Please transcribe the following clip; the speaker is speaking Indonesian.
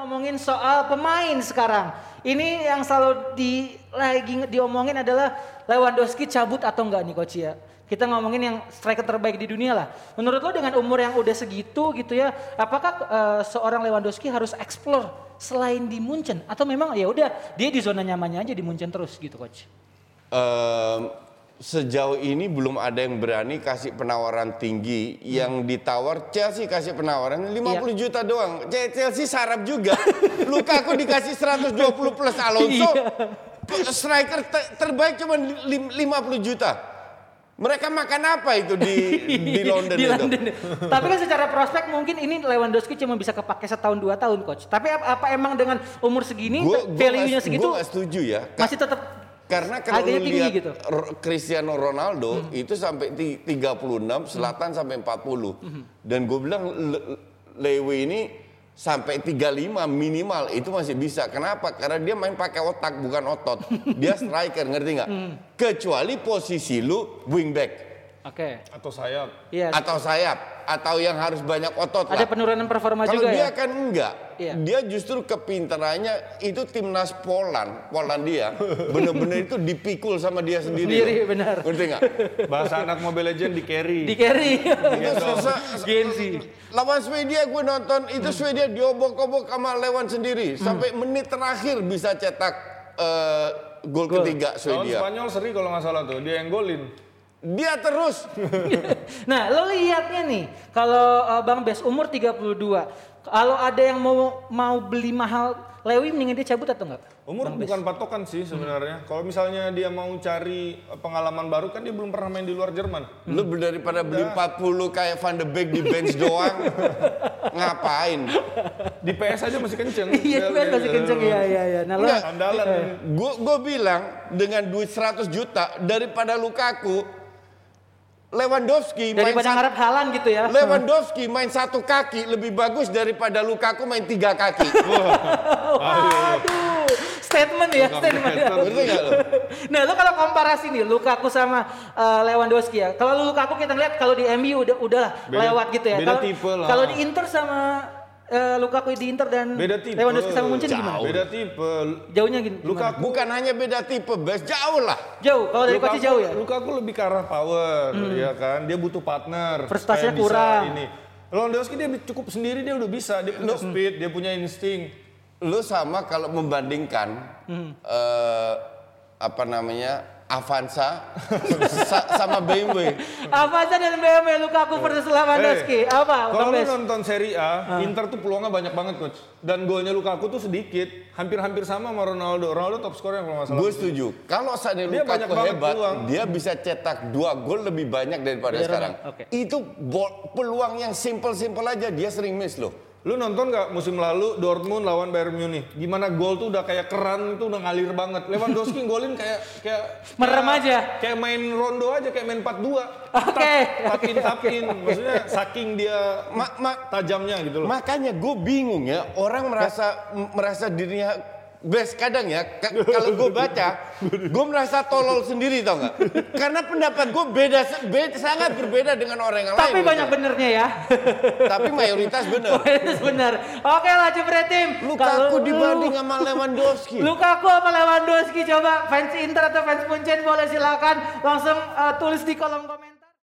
ngomongin soal pemain sekarang. Ini yang selalu di lagi diomongin adalah Lewandowski cabut atau enggak nih coach ya. Kita ngomongin yang striker terbaik di dunia lah. Menurut lo dengan umur yang udah segitu gitu ya, apakah uh, seorang Lewandowski harus explore selain di Munchen atau memang ya udah dia di zona nyamannya aja di Munchen terus gitu coach? Um, sejauh ini belum ada yang berani kasih penawaran tinggi hmm. yang ditawar Chelsea kasih penawaran 50 iya. juta doang. Chelsea sarap juga. Lukaku dikasih 120 plus Alonso. Iya. Striker terbaik cuma 50 juta. Mereka makan apa itu di di London di itu? London. Tapi kan secara prospek mungkin ini Lewandowski cuma bisa kepake setahun dua tahun coach. Tapi apa, apa emang dengan umur segini value-nya segitu? Gue setuju ya. Masih tetap karena kalau lu lihat gitu. Cristiano Ronaldo hmm. itu sampai 36, Selatan hmm. sampai 40. Hmm. Dan gue bilang Lewe ini sampai 35 minimal itu masih bisa. Kenapa? Karena dia main pakai otak bukan otot. Dia striker, ngerti nggak? Hmm. Kecuali posisi lu wingback. Oke. Okay. Atau sayap. Iya. Atau sayap. Atau yang harus banyak otot Ada lah. penurunan performa Kalo juga dia ya? kan enggak. Iya. Dia justru kepintarannya itu timnas Poland, Polandia. Bener-bener itu dipikul sama dia sendiri. Sendiri, benar. Ngerti nggak? Bahasa anak Mobile Legend di carry. Di carry. itu susah. Gensi. Lawan Swedia gue nonton, itu hmm. Swedia diobok-obok sama Lewan sendiri. Sampai hmm. menit terakhir bisa cetak uh, gol, gol ketiga Swedia. Lawan Spanyol seri kalau nggak salah tuh, dia yang golin. Dia terus. nah, lo lihatnya nih, kalau uh, Bang Bes umur 32, kalau ada yang mau mau beli mahal Lewi mendingan dia cabut atau enggak? Umur Bang bukan Bes? patokan sih sebenarnya. Hmm. Kalau misalnya dia mau cari pengalaman baru kan dia belum pernah main di luar Jerman. Hmm. Lu daripada beli 40 kayak Van de Beek di bench doang. ngapain? Di PS aja masih kenceng. Iya, PS masih kenceng ya ya ya. Nah, Enggak, andalan. Gue gue bilang dengan duit 100 juta daripada Lukaku Lewandowski daripada main ngarep halan gitu ya. Lewandowski main satu kaki lebih bagus daripada Lukaku main tiga kaki. Waduh, statement ya, statement. nah, lu kalau komparasi nih Lukaku sama uh, Lewandowski ya. Kalau Lukaku kita lihat kalau di MU udah udah lewat gitu ya. Kalau di Inter sama uh, Lukaku di Inter dan beda tipe. Lewandowski sama Munchen gimana? Beda tipe. Jauhnya gini. Lukaku bukan hanya beda tipe, Bes, jauh lah. Jauh. Kalau dari Lukaku jauh ya? Lukaku lebih ke arah power, hmm. ya kan. Dia butuh partner. Prestasinya kurang. Ini. Lewandowski dia cukup sendiri dia udah bisa, dia punya speed, dia punya insting. Lu sama kalau membandingkan hmm. uh, apa namanya Avanza sama BMW. Avanza dan BMW Lukaku versus Lewandowski. Eh, apa? Kalau lu nonton Serie A, uh. Inter tuh peluangnya banyak banget coach. Dan golnya Lukaku tuh sedikit, hampir-hampir sama sama Ronaldo. Ronaldo top skor yang kalau. Gue setuju. Kalau saatnya Lukaku hebat, dia bisa cetak dua gol lebih banyak daripada ya, sekarang. Okay. Itu peluang yang simple-simple aja dia sering miss loh. Lu nonton nggak musim lalu Dortmund lawan Bayern Munich? Gimana gol tuh udah kayak keran itu udah ngalir banget. Lewandowski golin kayak kayak merem aja. Kayak main rondo aja kayak main 4-2. Oke. Okay. Tapin tapin. Maksudnya saking dia ma ma tajamnya gitu loh. Makanya gue bingung ya orang merasa merasa dirinya Bes kadang ya kalau gue baca gue merasa tolol sendiri tau nggak? Karena pendapat gue beda, beda sangat berbeda dengan orang yang tapi lain tapi banyak gitu. benernya ya. Tapi mayoritas bener. Mayoritas bener. Oke lah Cipre Tim. Lukaku dibanding sama Lewandowski. Lukaku apa Lewandowski coba. Fans Inter atau fans Munchen boleh silakan. Langsung uh, tulis di kolom komentar